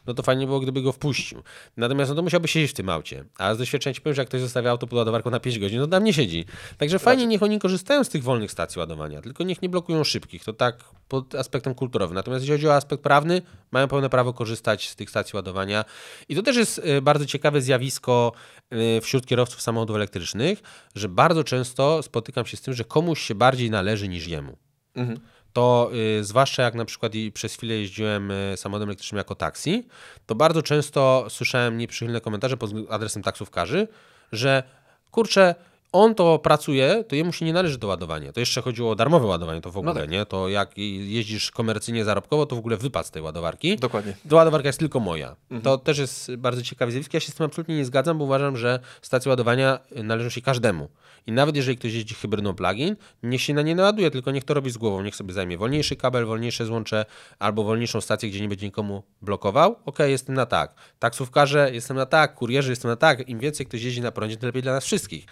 no to fajnie było, gdyby go wpuścił. Natomiast no to musiałby siedzieć w tym aucie. A z doświadczenia ci powiem, że jak ktoś zostawia auto pod ładowarką na 5 godzin, no tam nie siedzi. Także fajnie, niech oni korzystają z tych wolnych stacji ładowania, tylko niech nie blokują szybkich. To tak pod aspektem kulturowym. Natomiast jeśli chodzi o aspekt prawny, mają pełne prawo korzystać z tych stacji ładowania. I to też jest y, bardzo ciekawe zjawisko y, wśród kierowców samochodów elektrycznych, że bardzo często spotykam się z tym, że komuś się bardziej należy niż jemu Mhm. to y, zwłaszcza jak na przykład i przez chwilę jeździłem y, samochodem elektrycznym jako taksi, to bardzo często słyszałem nieprzychylne komentarze pod adresem taksówkarzy, że kurczę, on to pracuje, to jemu się nie należy to ładowanie. To jeszcze chodziło o darmowe ładowanie, to w ogóle, tak. nie? To jak jeździsz komercyjnie, zarobkowo, to w ogóle wypad z tej ładowarki. Dokładnie. To ładowarka jest tylko moja. To też jest bardzo ciekawe zjawisko. Ja się z tym absolutnie nie zgadzam, bo uważam, że stacje ładowania należą się każdemu. I nawet jeżeli ktoś jeździ hybrydą plug-in, niech się na nie naładuje, tylko niech to robi z głową. Niech sobie zajmie wolniejszy kabel, wolniejsze złącze albo wolniejszą stację, gdzie nie będzie nikomu blokował. Okej, jestem na tak. Taksówkarze, jestem na tak. Kurierzy, jestem na tak. Im więcej ktoś jeździ na prądzie, tym lepiej dla nas wszystkich.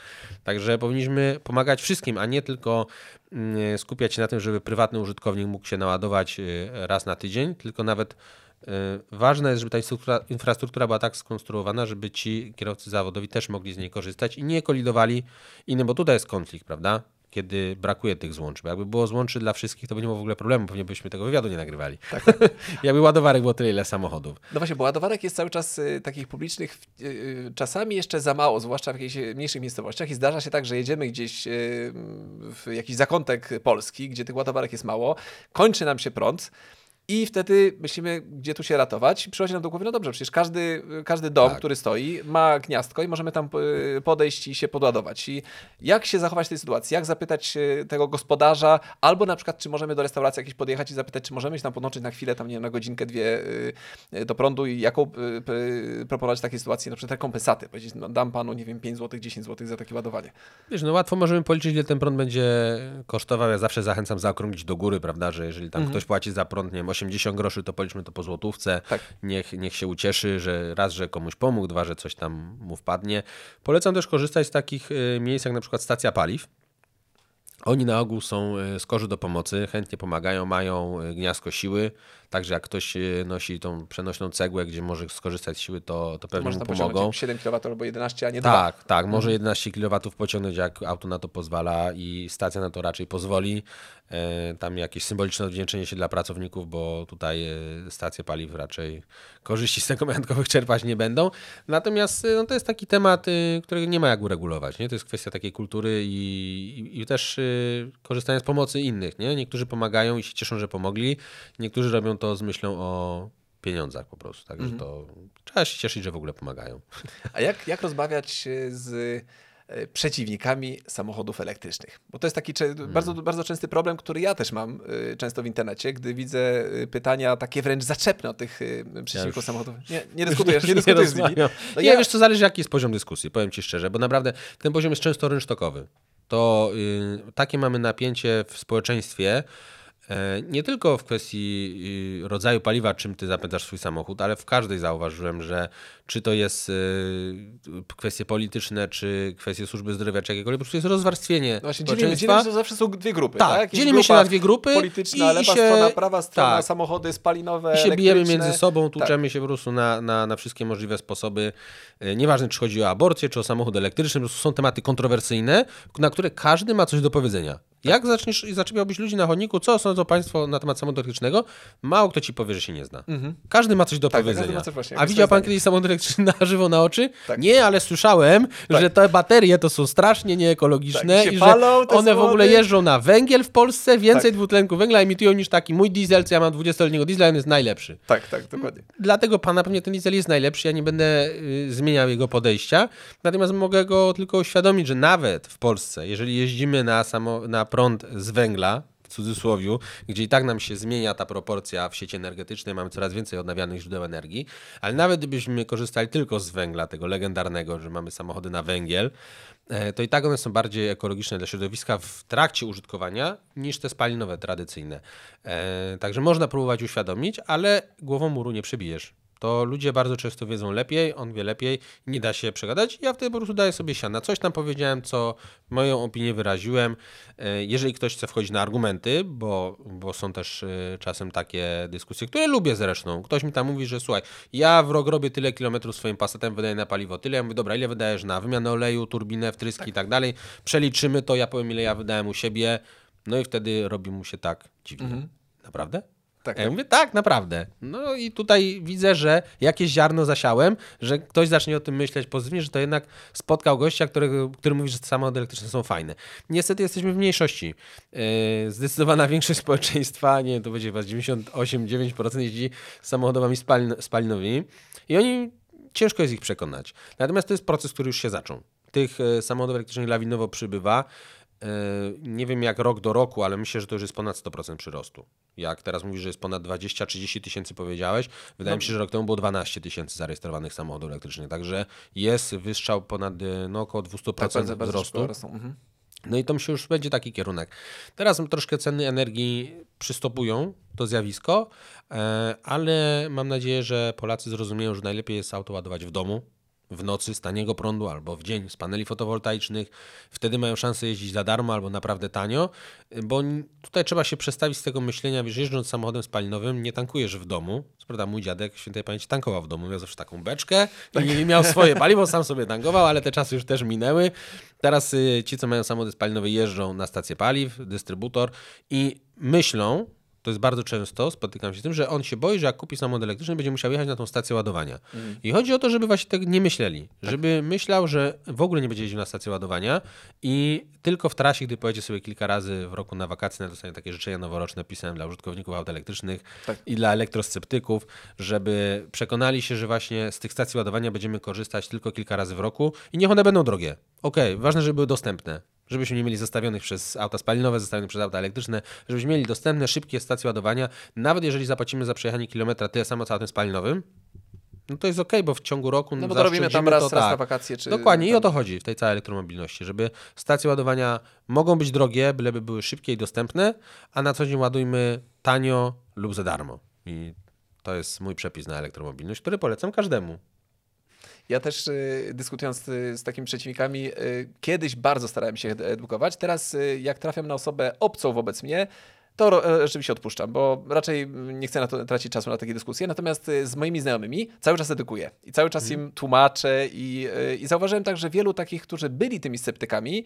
Także powinniśmy pomagać wszystkim, a nie tylko mm, skupiać się na tym, żeby prywatny użytkownik mógł się naładować y, raz na tydzień, tylko nawet y, ważne jest, żeby ta infrastruktura, infrastruktura była tak skonstruowana, żeby ci kierowcy zawodowi też mogli z niej korzystać i nie kolidowali innym, bo tutaj jest konflikt, prawda? Kiedy brakuje tych złączy. Bo jakby było złączy dla wszystkich, to by nie było w ogóle problemu, pewnie byśmy tego wywiadu nie nagrywali. [LAUGHS] jakby ładowarek było tyle, ile samochodów. No właśnie, bo ładowarek jest cały czas y, takich publicznych, y, y, czasami jeszcze za mało, zwłaszcza w jakichś mniejszych miejscowościach i zdarza się tak, że jedziemy gdzieś y, w jakiś zakątek Polski, gdzie tych ładowarek jest mało, kończy nam się prąd I wtedy myślimy, gdzie tu się ratować. Przychodzi nam do głowy, no dobrze, przecież każdy, każdy dom, Tak. który stoi, ma gniazdko i możemy tam y, podejść i się podładować. I jak się zachować w tej sytuacji? Jak zapytać y, tego gospodarza, albo na przykład, czy możemy do restauracji jakiejś podjechać i zapytać, czy możemy się tam podłączyć na chwilę, tam nie wiem, na godzinkę, dwie y, do prądu i jaką proponować w takiej sytuacji, na przykład rekompensaty. Powiedzieć, no, dam panu, nie wiem, 5 zł, 10 zł za takie ładowanie. Wiesz, no łatwo możemy policzyć, ile ten prąd będzie kosztował. Ja zawsze zachęcam zaokrąglić do góry, prawda, że jeżeli tam ktoś płaci za prąd, nie wiem, 80 groszy, to policzmy to po złotówce. Tak. Niech, niech się ucieszy, że raz, że komuś pomógł, dwa, że coś tam mu wpadnie. Polecam też korzystać z takich y, miejsc jak na przykład stacja paliw. Oni na ogół są y, skorzy do pomocy, chętnie pomagają, mają y, gniazdko siły, także jak ktoś y, nosi tą przenośną cegłę, gdzie może skorzystać z siły, to, to pewnie Może mu pomogą. pociągnąć 7 kW albo 11, a nie 2. Tak, tak. Może 11 kW pociągnąć, jak auto na to pozwala i stacja na to raczej pozwoli. E, Tam jakieś symboliczne odwdzięczenie się dla pracowników, bo tutaj e, stacje paliw raczej korzyści z tego majątkowych czerpać nie będą. Natomiast e, no, to jest taki temat, e, którego nie ma jak uregulować. Nie? To jest kwestia takiej kultury i, i, i też e, korzystania z pomocy innych. Nie? Niektórzy pomagają i się cieszą, że pomogli. Niektórzy robią to z myślą o pieniądzach po prostu. Także to trzeba się cieszyć, że w ogóle pomagają. [LAUGHS] A jak, jak rozmawiać się z e, przeciwnikami samochodów elektrycznych? Bo to jest taki cze- bardzo, bardzo częsty problem, który ja też mam e, często w internecie, gdy widzę e, pytania takie wręcz zaczepne od tych e, przeciwników już- samochodów. Nie, nie [LAUGHS] dyskutujesz, nie, dyskutujesz z nimi. rozmawiam. No nie, ja- wiesz co, zależy jaki jest poziom dyskusji, powiem Ci szczerze, bo naprawdę ten poziom jest często rynsztokowy. To y, takie mamy napięcie w społeczeństwie, e, nie tylko w kwestii y, rodzaju paliwa, czym ty zapędzasz swój samochód, ale w każdej zauważyłem, że czy to jest y, kwestie polityczne, czy kwestie służby zdrowia, czy jakiekolwiek, po prostu jest rozwarstwienie No dzielimy, dzielimy, że zawsze są dwie grupy. Tak, Tak, dzielimy się na dwie grupy Polityczna, i- lewa się- strona, prawa strona, tak. samochody spalinowe, I się bijemy między sobą, Tak. tłuczemy się po prostu na, na, na wszystkie możliwe sposoby. E, Nieważne, czy chodzi o aborcję, czy o samochód elektryczny, po prostu są tematy kontrowersyjne, na które każdy ma coś do powiedzenia. Jak zaczniesz i zaczepiałbyś ludzi na chodniku, co sądzą Państwo na temat samochodu elektrycznego, mało kto ci powie, że się nie zna. Każdy ma coś do Mhm. Tak, powiedzenia. coś właśnie, A widział Pan kiedyś samochód elektryczny [LAUGHS] na żywo na oczy? Tak. Nie, ale słyszałem, że te baterie to są strasznie nieekologiczne Tak, i palą że te one w ogóle jeżdżą na węgiel w Polsce, więcej Tak. dwutlenku węgla emitują niż taki mój diesel, co ja mam 20-letniego diesla, on jest najlepszy. Tak, tak, dokładnie. Dlatego pana pewnie ten diesel jest najlepszy, ja nie będę y, zmieniał jego podejścia, natomiast mogę go tylko uświadomić, że nawet w Polsce, jeżeli jeździmy na, samo, na prąd z węgla, w cudzysłowiu, gdzie i tak nam się zmienia ta proporcja w sieci energetycznej, mamy coraz więcej odnawialnych źródeł energii, ale nawet gdybyśmy korzystali tylko z węgla, tego legendarnego, że mamy samochody na węgiel, e, to i tak one są bardziej ekologiczne dla środowiska w trakcie użytkowania niż te spalinowe tradycyjne. E, Także można próbować uświadomić, ale głową muru nie przebijesz. To ludzie bardzo często wiedzą lepiej, on wie lepiej, nie da się przegadać. Ja wtedy po prostu daję sobie siana. Coś tam powiedziałem, co moją opinię wyraziłem. E, Jeżeli ktoś chce wchodzić na argumenty, bo, bo są też e, czasem takie dyskusje, które lubię zresztą. Ktoś mi tam mówi, że słuchaj, ja w rok robię tyle kilometrów swoim pasetem, wydaję na paliwo tyle. Ja mówię, dobra, ile wydajesz na wymianę oleju, turbinę, wtryski i tak dalej. Przeliczymy to, ja powiem, ile ja wydałem u siebie. No i wtedy robi mu się tak dziwnie. Naprawdę? Tak, Ja tak. mówię, tak, naprawdę. No i tutaj widzę, że jakieś ziarno zasiałem, że ktoś zacznie o tym myśleć pozytywnie, że to jednak spotkał gościa, który, który mówi, że samochody elektryczne są fajne. Niestety jesteśmy w mniejszości. Yy, zdecydowana [LAUGHS] większość społeczeństwa, nie wiem, to będzie chyba 98-9% jeździ samochodowami spalin spalinowymi i oni, ciężko jest ich przekonać. Natomiast to jest proces, który już się zaczął. Tych e, samochodów elektrycznych lawinowo przybywa. E, Nie wiem jak rok do roku, ale myślę, że to już jest ponad 100% przyrostu. Jak teraz mówisz, że jest ponad 20-30 tysięcy powiedziałeś, wydaje mi się, że rok temu było 12 tysięcy zarejestrowanych samochodów elektrycznych, także jest wystrzał ponad e, no, około 200% Tak, bardzo, bardzo wzrostu. rosną. Mhm. No i to myślę, już będzie taki kierunek. Teraz troszkę ceny energii przystopują to zjawisko, e, ale mam nadzieję, że Polacy zrozumieją, że najlepiej jest auto ładować w domu, w nocy z taniego prądu albo w dzień z paneli fotowoltaicznych. Wtedy mają szansę jeździć za darmo albo naprawdę tanio, bo tutaj trzeba się przestawić z tego myślenia, wiesz, jeżdżąc samochodem spalinowym nie tankujesz w domu. Prawda mój dziadek świętej pamięci tankował w domu, miał zawsze taką beczkę i miał swoje [LAUGHS] paliwo, sam sobie tankował, ale te czasy już też minęły. Teraz y, ci, co mają samochody spalinowe jeżdżą na stację paliw, dystrybutor i myślą, to jest bardzo często, spotykam się z tym, że on się boi, że jak kupi samochód elektryczny, będzie musiał jechać na tą stację ładowania. Mm. I chodzi o to, żeby właśnie tak nie myśleli, Tak. żeby myślał, że w ogóle nie będzie jeździł na stację ładowania i tylko w trasie, gdy pojedzie sobie kilka razy w roku na wakacje, na dostanie takie życzenia noworoczne pisałem dla użytkowników aut elektrycznych Tak. i dla elektrosceptyków, żeby przekonali się, że właśnie z tych stacji ładowania będziemy korzystać tylko kilka razy w roku i niech one będą drogie. Okej, ważne, żeby były dostępne. Żebyśmy nie mieli zestawionych przez auta spalinowe, zestawionych przez auta elektryczne, żebyśmy mieli dostępne, szybkie stacje ładowania. Nawet jeżeli zapłacimy za przejechanie kilometra tyle samo co autem spalinowym, no to jest okej, bo w ciągu roku No bo to robimy tam raz, to, raz tak. na wakacje. Czy Dokładnie i tam- o to chodzi w tej całej elektromobilności, żeby stacje ładowania mogą być drogie, byleby były szybkie i dostępne, a na co dzień ładujmy tanio lub za darmo. I to jest mój przepis na elektromobilność, który polecam każdemu. Ja też y, dyskutując y, z takimi przeciwnikami, y, kiedyś bardzo starałem się ed- edukować. Teraz, jak trafiam na osobę obcą wobec mnie, to e, rzeczywiście odpuszczam, bo raczej nie chcę na to tracić czasu na takie dyskusje. Natomiast z moimi znajomymi cały czas edukuję i cały czas im tłumaczę. I, I zauważyłem tak, że wielu takich, którzy byli tymi sceptykami,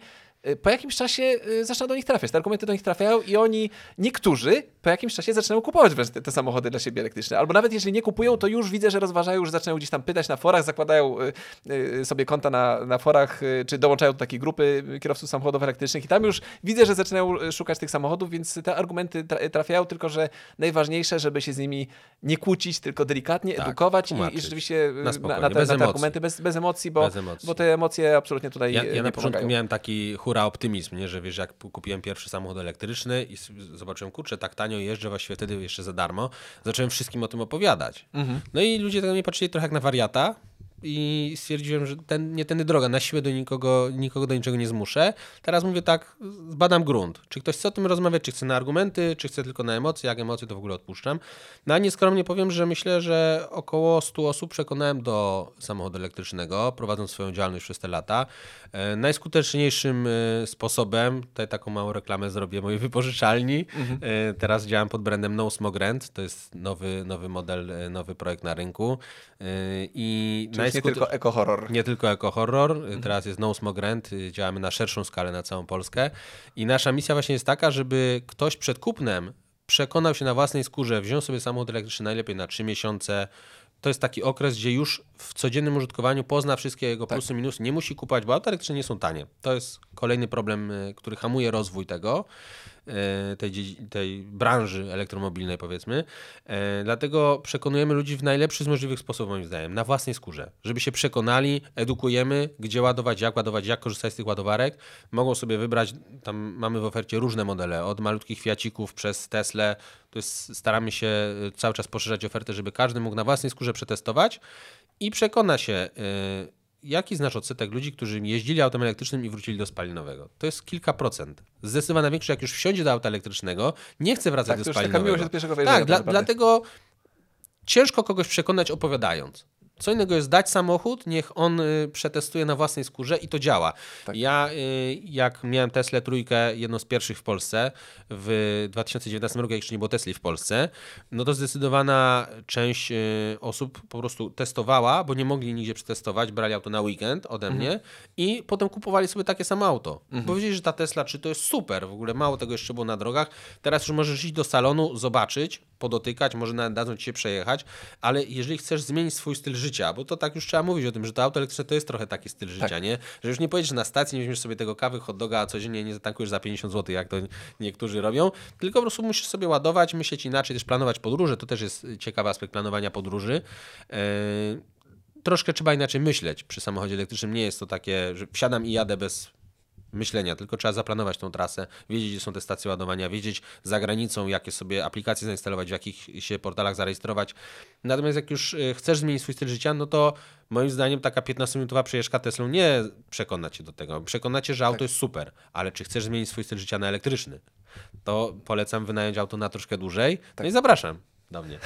po jakimś czasie y, zaczyna do nich trafiać. Te argumenty do nich trafiają i oni, niektórzy, po jakimś czasie zaczynają kupować wręcz te, te samochody dla siebie elektryczne. Albo nawet jeżeli nie kupują, to już widzę, że rozważają, już zaczynają gdzieś tam pytać na forach, zakładają y, y, sobie konta na, na forach, y, czy dołączają do takiej grupy y, kierowców samochodów elektrycznych i tam już widzę, że zaczynają y, szukać tych samochodów, więc te argumenty tra- trafiają, tylko że najważniejsze, żeby się z nimi nie kłócić, tylko delikatnie Tak, edukować i, rzeczywiście y, Na na, na, te, na te argumenty bez, bez emocji, bo, Bez emocji. bo te emocje absolutnie tutaj Ja, y, ja nie na początku miałem taki hura optymizm, nie? że wiesz, jak kupiłem pierwszy samochód elektryczny i zobaczyłem, kurczę, tak tanio jeżdżę, właściwie wtedy jeszcze za darmo, zacząłem wszystkim o tym opowiadać. Mhm. No i ludzie na mnie patrzyli trochę jak na wariata i stwierdziłem, że ten, nie tędy droga, na siłę do nikogo, nikogo do niczego nie zmuszę. Teraz mówię tak, zbadam grunt. Czy ktoś chce o tym rozmawiać, czy chce na argumenty, czy chce tylko na emocje, jak emocje to w ogóle odpuszczam. No a nieskromnie powiem, że myślę, że około 100 osób przekonałem do samochodu elektrycznego, prowadząc swoją działalność przez te lata. E, najskuteczniejszym e, sposobem, tutaj taką małą reklamę zrobię mojej wypożyczalni, e, teraz działam pod brandem No Smog Rent, to jest nowy, nowy model, nowy projekt na rynku. I Czyli już nie tylko eko-horror. nie tylko jako horror, teraz jest No Smog Rent, y, działamy na szerszą skalę na całą Polskę i nasza misja właśnie jest taka, żeby ktoś przed kupnem przekonał się na własnej skórze, wziął sobie samochód elektryczny najlepiej na 3 miesiące. To jest taki okres, gdzie już w codziennym użytkowaniu pozna wszystkie jego plusy, minusy, nie musi kupować, bo auta elektryczne nie są tanie. To jest kolejny problem, y, który hamuje rozwój tego, y, tej, dziedzi- tej branży elektromobilnej powiedzmy. E, Dlatego przekonujemy ludzi w najlepszy z możliwych sposobów moim zdaniem, na własnej skórze, żeby się przekonali, edukujemy, gdzie ładować, jak ładować, jak korzystać z tych ładowarek. Mogą sobie wybrać, tam mamy w ofercie różne modele, od malutkich Fiacików przez Tesla. To jest, staramy się y, cały czas poszerzać ofertę, żeby każdy mógł na własnej skórze przetestować i przekona się, jaki znasz odsetek ludzi, którzy jeździli autem elektrycznym i wrócili do spalinowego. To jest kilka procent. Zdecydowana większość, jak już wsiądzie do auta elektrycznego, nie chce wracać Tak, do taka spalinowego. miłość od pierwszego wejrzenia Tak, dla, dlatego ciężko kogoś przekonać opowiadając. Co innego jest dać samochód, niech on y, przetestuje na własnej skórze i to działa. Tak. Ja, y, jak miałem Teslę trójkę, jedną z pierwszych w Polsce, w 2019 roku, jak jeszcze nie było Tesli w Polsce, no to zdecydowana część y, osób po prostu testowała, bo nie mogli nigdzie przetestować, brali auto na weekend ode Mhm. mnie i potem kupowali sobie takie samo auto. Bo wiedzieli, że ta Tesla, czy to jest super, w ogóle mało tego jeszcze było na drogach. Teraz już możesz iść do salonu, zobaczyć, podotykać, może nawet dadzą ci się przejechać, ale jeżeli chcesz zmienić swój styl życia, bo to tak już trzeba mówić o tym, że to auto elektryczne to jest trochę taki styl Tak. życia, nie? Że już nie pojedziesz na stacji, nie weźmiesz sobie tego kawy, hot doga, a codziennie nie zatankujesz za 50 zł, jak to niektórzy robią, tylko po prostu musisz sobie ładować, myśleć inaczej, też planować podróże, to też jest ciekawy aspekt planowania podróży. Yy, troszkę trzeba inaczej myśleć przy samochodzie elektrycznym. Nie jest to takie, że wsiadam i jadę bez myślenia, tylko trzeba zaplanować tą trasę, wiedzieć, gdzie są te stacje ładowania, wiedzieć za granicą, jakie sobie aplikacje zainstalować, w jakich się portalach zarejestrować. Natomiast jak już y, chcesz zmienić swój styl życia, no to moim zdaniem taka 15-minutowa przejeżdżka Teslą nie przekona cię do tego. Przekona cię, że auto jest super, ale czy chcesz zmienić swój styl życia na elektryczny, to polecam wynająć auto na troszkę dłużej. No i zapraszam do mnie.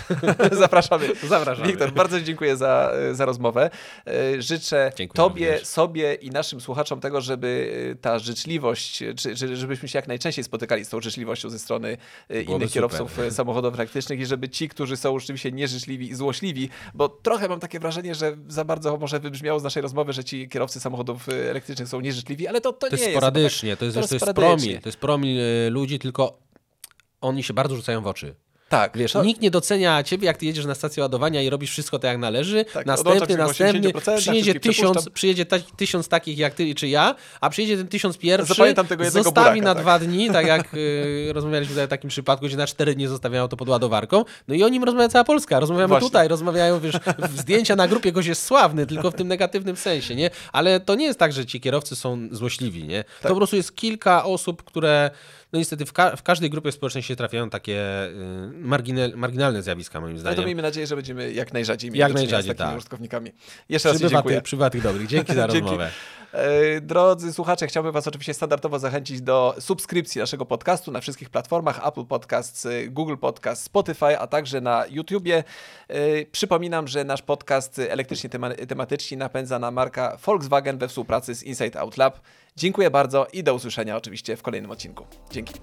[LAUGHS] Zapraszamy. Zapraszamy. Wiktor, bardzo dziękuję za, za rozmowę. E, Życzę Dziękuję Tobie, również. sobie i naszym słuchaczom tego, żeby e, ta życzliwość, czy, czy żebyśmy się jak najczęściej spotykali z tą życzliwością ze strony e, innych kierowców e, samochodów elektrycznych i żeby ci, którzy są rzeczywiście nieżyczliwi i złośliwi, bo trochę mam takie wrażenie, że za bardzo może wybrzmiało z naszej rozmowy, że ci kierowcy samochodów e, elektrycznych są nieżyczliwi, ale to, to, To nie jest sporadycznie, to jest, to wiesz, to jest sporadycznie. promil, to jest promil ludzi, tylko oni się bardzo rzucają w oczy. Tak, Wiesz, to- nikt nie docenia ciebie, jak ty jedziesz na stację ładowania i robisz wszystko tak jak należy. Tak, następny, następny, 80%, przyjedzie tysiąc, przyjedzie ta, tysiąc takich jak ty czy ja, a przyjedzie ten tysiąc pierwszy, Zapamiętam tego zostawi buraka, na tak. dwa dni, tak jak y, [LAUGHS] rozmawialiśmy tutaj o takim przypadku, gdzie na cztery dni zostawiają to pod ładowarką. No i o nim rozmawia cała Polska. Rozmawiamy Właśnie. tutaj, rozmawiają, wiesz, w- zdjęcia na grupie goś jest sławny, tylko w tym negatywnym sensie, nie? Ale to nie jest tak, że ci kierowcy są złośliwi, nie? To po prostu jest kilka osób, które no niestety w, ka- w każdej grupie społecznej się trafiają takie y, margine- marginalne zjawiska, moim No zdaniem. to miejmy nadzieję, że będziemy jak najrzadziej mieli Jak najrzadziej, z takimi tak. użytkownikami. Jeszcze raz Przybywa dziękuję. tych, przybywa tych dobrych. Dzięki za [LAUGHS] rozmowę. E, Drodzy słuchacze, chciałbym Was oczywiście standardowo zachęcić do subskrypcji naszego podcastu na wszystkich platformach Apple Podcasts, y, Google Podcast, Spotify, a także na YouTubie. E, Przypominam, że nasz podcast y, elektrycznie tema- tematyczni napędza na marka Volkswagen we współpracy z Inside Out Lab. Dziękuję bardzo i do usłyszenia oczywiście w kolejnym odcinku. Dzięki.